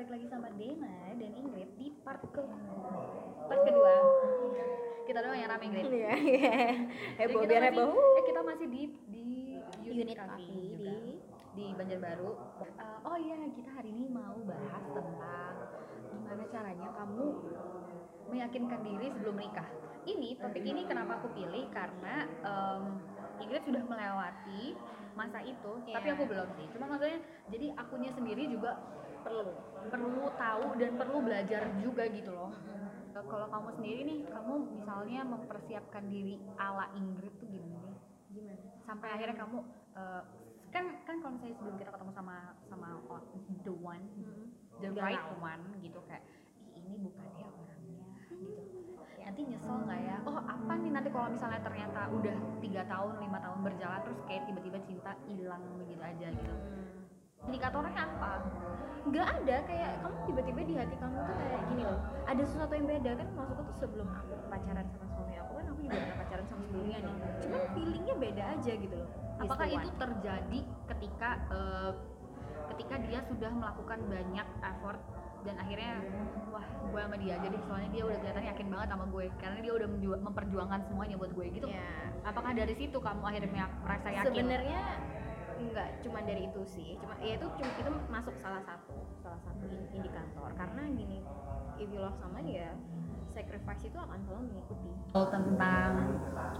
balik lagi sama Dena dan Ingrid di part ke part kedua. Kita doang yang rame Ingrid. Iya, iya. Heboh biar heboh. Eh kita masih di di Unit juga, di di Banjarbaru. Eh, oh iya kita hari ini mau bahas tentang gimana caranya kamu meyakinkan diri sebelum menikah. Ini topik ini kenapa aku pilih karena em, Ingrid sudah melewati masa itu, tapi Iya. aku belum sih. Cuma maksudnya jadi akunya sendiri juga perlu. perlu tahu dan perlu belajar juga gitu loh. Kalau kamu sendiri nih, kamu misalnya mempersiapkan diri ala Ingrid tuh gimana sih? Gimana? Sampai akhirnya kamu eh, kan kan kalau misalnya sebelum kita ketemu sama sama the one, the The right one. gitu kayak "Ih, ini bukan ya orangnya gitu. Nanti nyesel nggak ya? Oh apa nih nanti kalau misalnya ternyata udah tiga tahun lima tahun berjalan terus kayak tiba-tiba cinta hilang begitu aja gitu. Indikatornya apa? Nggak ada kayak kamu tiba-tiba di hati kamu tuh kayak gini loh. Ada sesuatu yang beda kan maksudku tuh sebelum aku pacaran sama suami aku kan aku juga pernah pacaran sama sebelumnya nih. Cuman feelingnya beda aja gitu loh. Apakah itu terjadi ketika eh, ketika dia sudah melakukan banyak effort dan akhirnya wah gue sama dia aja deh soalnya dia udah kelihatan yakin banget sama gue karena dia udah memperjuangkan semuanya buat gue gitu. Ya. Apakah dari situ kamu akhirnya merasa yakin? Sebenarnya nggak cuma dari itu sih, cuma ya itu cuma itu masuk salah satu salah satu in- indikator karena gini if you love someone ya sacrifice itu akan selalu mengikuti. Kalau tentang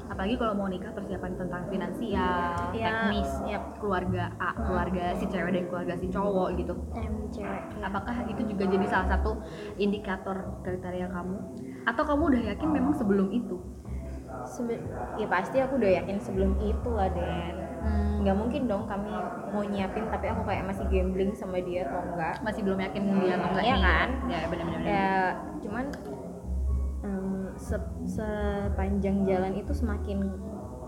apalagi kalau mau nikah persiapan tentang finansial, Iya. teknis, Yap. keluarga A, keluarga si cewek dan keluarga si cowok gitu. Em cewek. Apakah itu juga jadi salah satu indikator kriteria kamu? Atau kamu udah yakin memang sebelum itu? Sebe- ya pasti aku udah yakin sebelum itu lah Den nggak mungkin dong kami mau nyiapin tapi aku kayak masih gambling sama dia atau enggak Masih belum yakin dia atau enggak nih? kan? Ya benar-benar. ya cuman em, se- sepanjang jalan itu semakin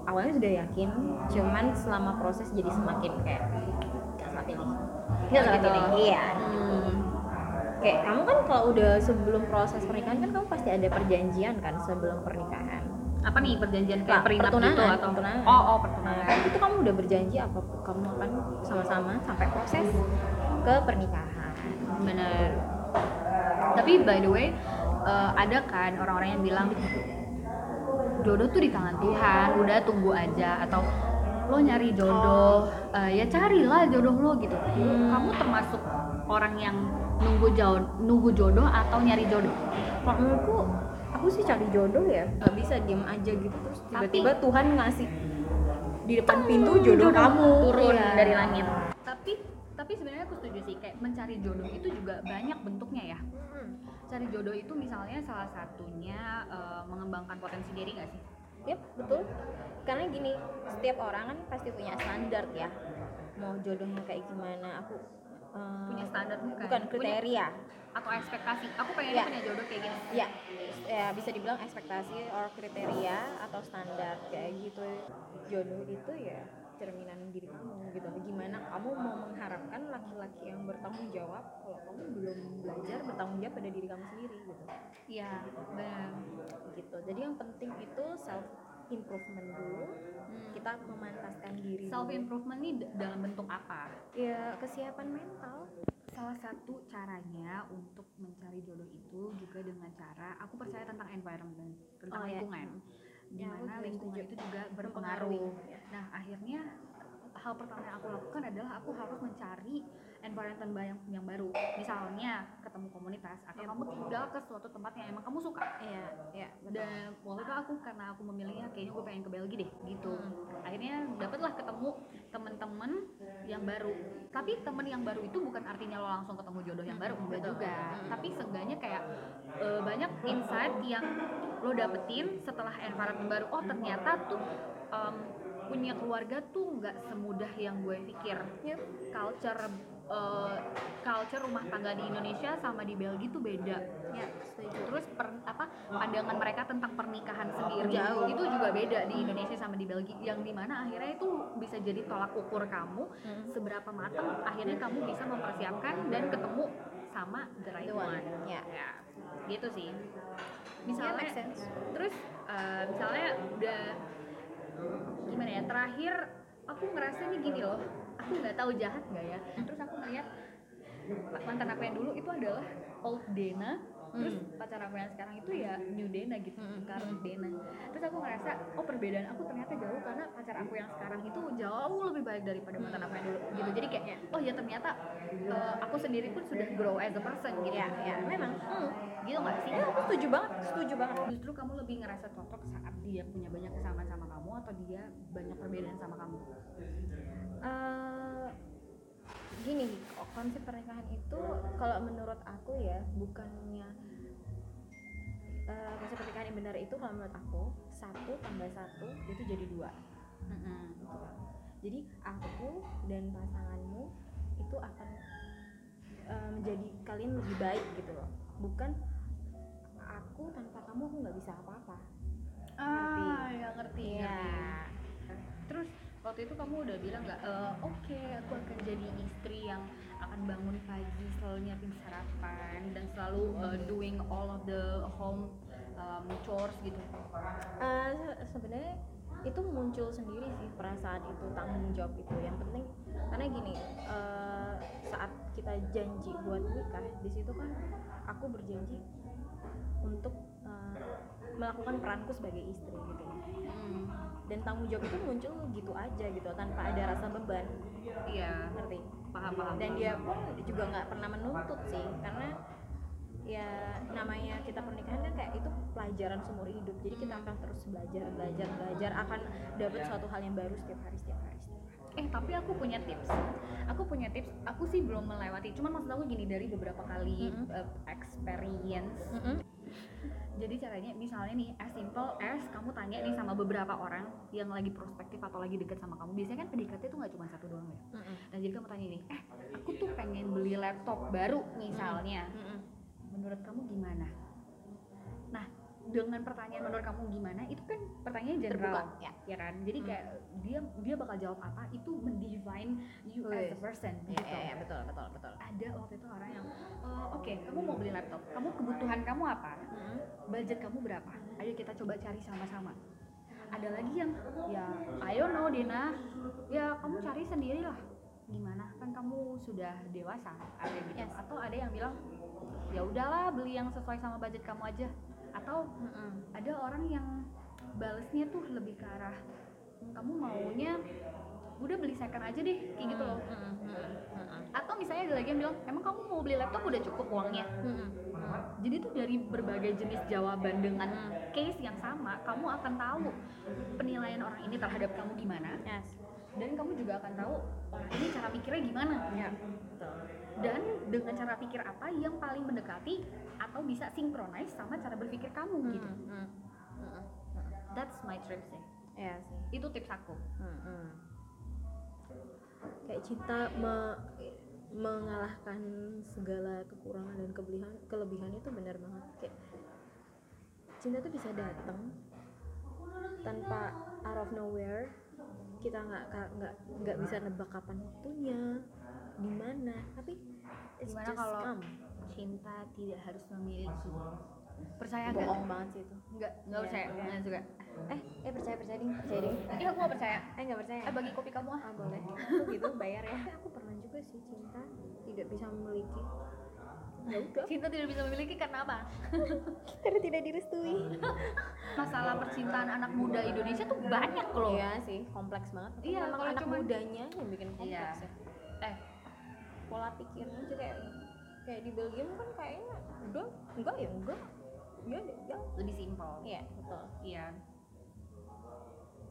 awalnya sudah yakin cuman selama proses jadi semakin kayak nggak salah pilih nggak salah pilih iya Hmm. kayak kamu kan kalau udah sebelum proses pernikahan kan kamu pasti ada perjanjian kan sebelum pernikahan Apa nih perjanjian kayak peringat gitu pertunangan, atau pertunangan. Oh, oh Nah, pertunangan. kan itu kamu udah berjanji apa kamu akan sama-sama sampai proses ke pernikahan. Bener. Tapi by the way, eh, ada kan orang-orang yang bilang jodoh tuh di tangan Tuhan, udah tunggu aja atau lo nyari jodoh, eh, ya carilah jodoh lo gitu. Kamu termasuk orang yang nunggu jauh, nunggu jodoh atau nyari jodoh? Menurutku, aku sih cari jodoh ya, nggak bisa diem aja gitu terus tiba-tiba Tuhan ngasih di depan pintu jodoh, kamu turun Iya. dari langit. Tapi tapi sebenarnya aku setuju sih kayak mencari jodoh itu juga banyak bentuknya ya. Hmm. Cari jodoh itu misalnya salah satunya eh, mengembangkan potensi diri nggak sih? Yap, betul. Karena gini, setiap orang kan pasti punya standar ya. Mau jodohnya kayak gimana? Aku eh, Punya standarnya kan? bukan Punya- kriteria. atau ekspektasi. Aku pengen Ya. punya jodoh kayak gini. Ya ya bisa dibilang ekspektasi or kriteria atau standar kayak gitu. Jodoh itu ya cerminan diri kamu gitu. Gimana kamu mau mengharapkan laki-laki yang bertanggung jawab kalau kamu belum belajar bertanggung jawab pada diri kamu sendiri gitu? Iya benar. Gitu. Jadi yang penting itu self improvement dulu. Kita memantaskan diri self improvement ini dalam bentuk apa? Ya kesiapan mental. Salah satu caranya untuk mencari jodoh itu juga dengan cara aku percaya tentang environment tentang Oh, ya. lingkungan. Ya, aku di mana juga lingkungan itu juga berpengaruh. ya. nah akhirnya hal pertama yang aku lakukan adalah aku harus mencari environment yang, yang baru misalnya ketemu komunitas atau Ya. kamu tinggal ke suatu tempat yang emang kamu suka iya iya betul dan waktu itu aku karena aku memilihnya kayaknya gue pengen ke Belgia deh gitu Hmm. akhirnya dapatlah ketemu temen-temen yang baru tapi temen yang baru itu bukan artinya lo langsung ketemu jodoh yang baru enggak Betul. juga Hmm. tapi seenggaknya kayak eh, banyak insight yang lo dapetin setelah environment baru oh ternyata tuh em, punya keluarga tuh nggak semudah yang gue pikir Yap. culture eh, culture rumah tangga di Indonesia sama di Belgia tuh beda ya setuju terus per- apa pandangan mereka tentang pernikahan sendiri Jauh. itu juga beda di Indonesia sama di Belgia yang di mana akhirnya itu bisa jadi tolak ukur kamu Hmm. seberapa matang akhirnya kamu bisa mempersiapkan dan ketemu sama the right The one. one Ya. ya gitu sih Ya, misalnya make sense. terus eh, misalnya udah gimana ya terakhir aku ngerasa nih gini loh aku nggak tahu jahat nggak ya? Terus aku ngeliat mantan aku yang dulu itu adalah old Dena. Terus Hmm. pacar aku yang sekarang itu ya new Dena gitu Hmm. current Dena. Terus aku ngerasa oh perbedaan aku ternyata jauh karena pacar aku yang sekarang itu jauh lebih baik daripada mantan aku yang dulu gitu. Jadi kayak oh ya ternyata eh, aku sendiri pun sudah grow as a person gitu. Ya ya. Memang hmm. gitu nggak sih? Ya aku setuju banget setuju banget. Justru kamu lebih ngerasa cocok saat dia punya banyak kesamaan sama kamu atau dia banyak perbedaan sama kamu? Eh, gini konsep pernikahan itu kalau menurut aku ya bukannya eh, konsep pernikahan yang benar itu kalau menurut aku satu tambah satu itu jadi dua. Gitu. jadi aku dan pasanganmu itu akan eh, menjadi kalian lebih baik gitu loh. Bukan aku tanpa kamu aku nggak bisa apa-apa. Ah ya ngerti Iya. ngerti. terus waktu itu kamu udah bilang nggak "Eh, oke aku akan jadi istri yang akan bangun pagi selalu nyiapin sarapan dan selalu uh, doing all of the home um, chores gitu. Se- sebenarnya itu muncul sendiri sih perasaan itu tanggung jawab itu. Yang penting karena gini eh, saat kita janji buat nikah di situ kan aku berjanji untuk eh, melakukan peranku sebagai istri gitu. Hmm, dan tanggung jawab itu muncul gitu aja gitu tanpa ada rasa beban iya ngerti paham paham dan dia pun juga nggak pernah menuntut sih karena ya namanya kita pernikahan kan kayak itu pelajaran seumur hidup jadi kita akan terus belajar belajar belajar akan dapat suatu hal yang baru setiap hari setiap hari setiap hari Eh tapi aku punya tips. Aku punya tips. Aku sih belum melewati. Cuman maksud aku gini dari beberapa kali Mm-mm. uh, experience. Jadi caranya misalnya nih as simple as kamu tanya nih sama beberapa orang yang lagi prospektif atau lagi deket sama kamu. Biasanya kan PDKT itu nggak cuma satu doang ya. Nah jadi kamu tanya nih, eh aku tuh pengen beli laptop baru misalnya. Menurut kamu gimana? Dengan pertanyaan menurut kamu gimana itu kan pertanyaan general Terbuka, ya. ya kan? Jadi Hmm. kayak dia dia bakal jawab apa itu mendefine you as a person ya, gitu. ya, ya, betul betul betul. Ada waktu itu orang yang "Eh, oke kamu mau beli laptop kamu kebutuhan kamu apa? Budget kamu berapa? Ayo kita coba cari sama-sama. Ada lagi yang ya ayo no Dina. Ya kamu cari sendirilah. Gimana? Kan kamu sudah dewasa ada gitu. Yes. atau ada yang bilang ya udahlah beli yang sesuai sama budget kamu aja atau ada orang yang balesnya tuh lebih ke arah kamu maunya udah beli second aja deh kayak gitu loh. Atau misalnya ada lagi yang bilang emang kamu mau beli laptop udah cukup uangnya? Jadi tuh dari berbagai jenis jawaban dengan case yang sama kamu akan tahu penilaian orang ini terhadap kamu gimana. Yes. Dan kamu juga akan tahu orang ini cara mikirnya gimana? Ya betul dan dengan cara pikir apa yang paling mendekati atau bisa sinkronis sama cara berpikir kamu gitu. that's my tips sih. Ya sih. Itu tips aku. Kayak cinta me- mengalahkan segala kekurangan dan kelebihan kelebihan itu benar banget. Kayak cinta tuh bisa datang tanpa out of nowhere. Kita nggak nggak nggak bisa nebak kapan waktunya di mana tapi Gimana kalau- come. cinta tidak harus memiliki percaya nggak? Bohong banget sih itu. Nggak nggak Iya, percaya. iya. nggak juga eh eh percaya percaya ding. Percaya ding. Iya aku nggak percaya. Eh nggak percaya. Eh bagi kopi kamu ah. Ah boleh. Aku gitu bayar ya. Aku pernah juga sih cinta tidak bisa memiliki. Ya udah. Cinta tidak bisa memiliki karena apa? Karena tidak direstui. Masalah percintaan anak muda Indonesia tuh banyak loh. Iya sih, kompleks banget. Iya, kalau anak cuman- mudanya yang bikin kompleks Iya. ya. Pola pikirnya aja kayak kayak di Belgium kan kayaknya udah enggak ya enggak. Deh, ya. lebih simpel. Iya, betul. iya.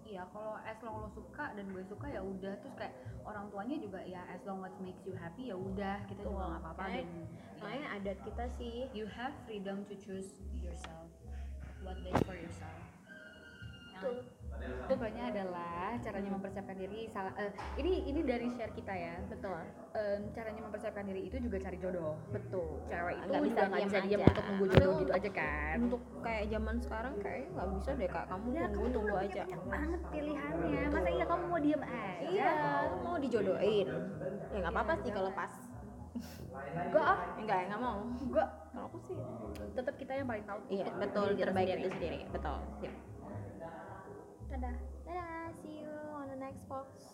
Iya kalau as long lo suka dan gue suka ya udah. Terus kayak orang tuanya juga ya as long as makes you happy ya udah. Kita juga nggak apa-apa Makanya- ya, Makanya adat kita sih. You have freedom to choose yourself caranya mempersiapkan diri salah eh, ini ini dari share kita ya betul. Em, caranya mempersiapkan diri itu juga cari jodoh Betul. cewek itu Nggak bisa nggak diam bisa diam untuk nunggu jodoh gitu aja kan Untuk kayak zaman sekarang kayaknya nggak bisa deh kak. Kamu ya tunggu kamu tunggu aja. banget pilihannya masa iya kamu mau diem aja Iya, mau dijodohin. Ya nggak apa-apa sih kalau pas. enggak ah Enggak, ya nggak mau. enggak Kalau aku sih. tetap kita yang paling tahu Iya, betul. Terbaik itu sendiri. Betul. Sip. dadah Dadah, see you Xbox.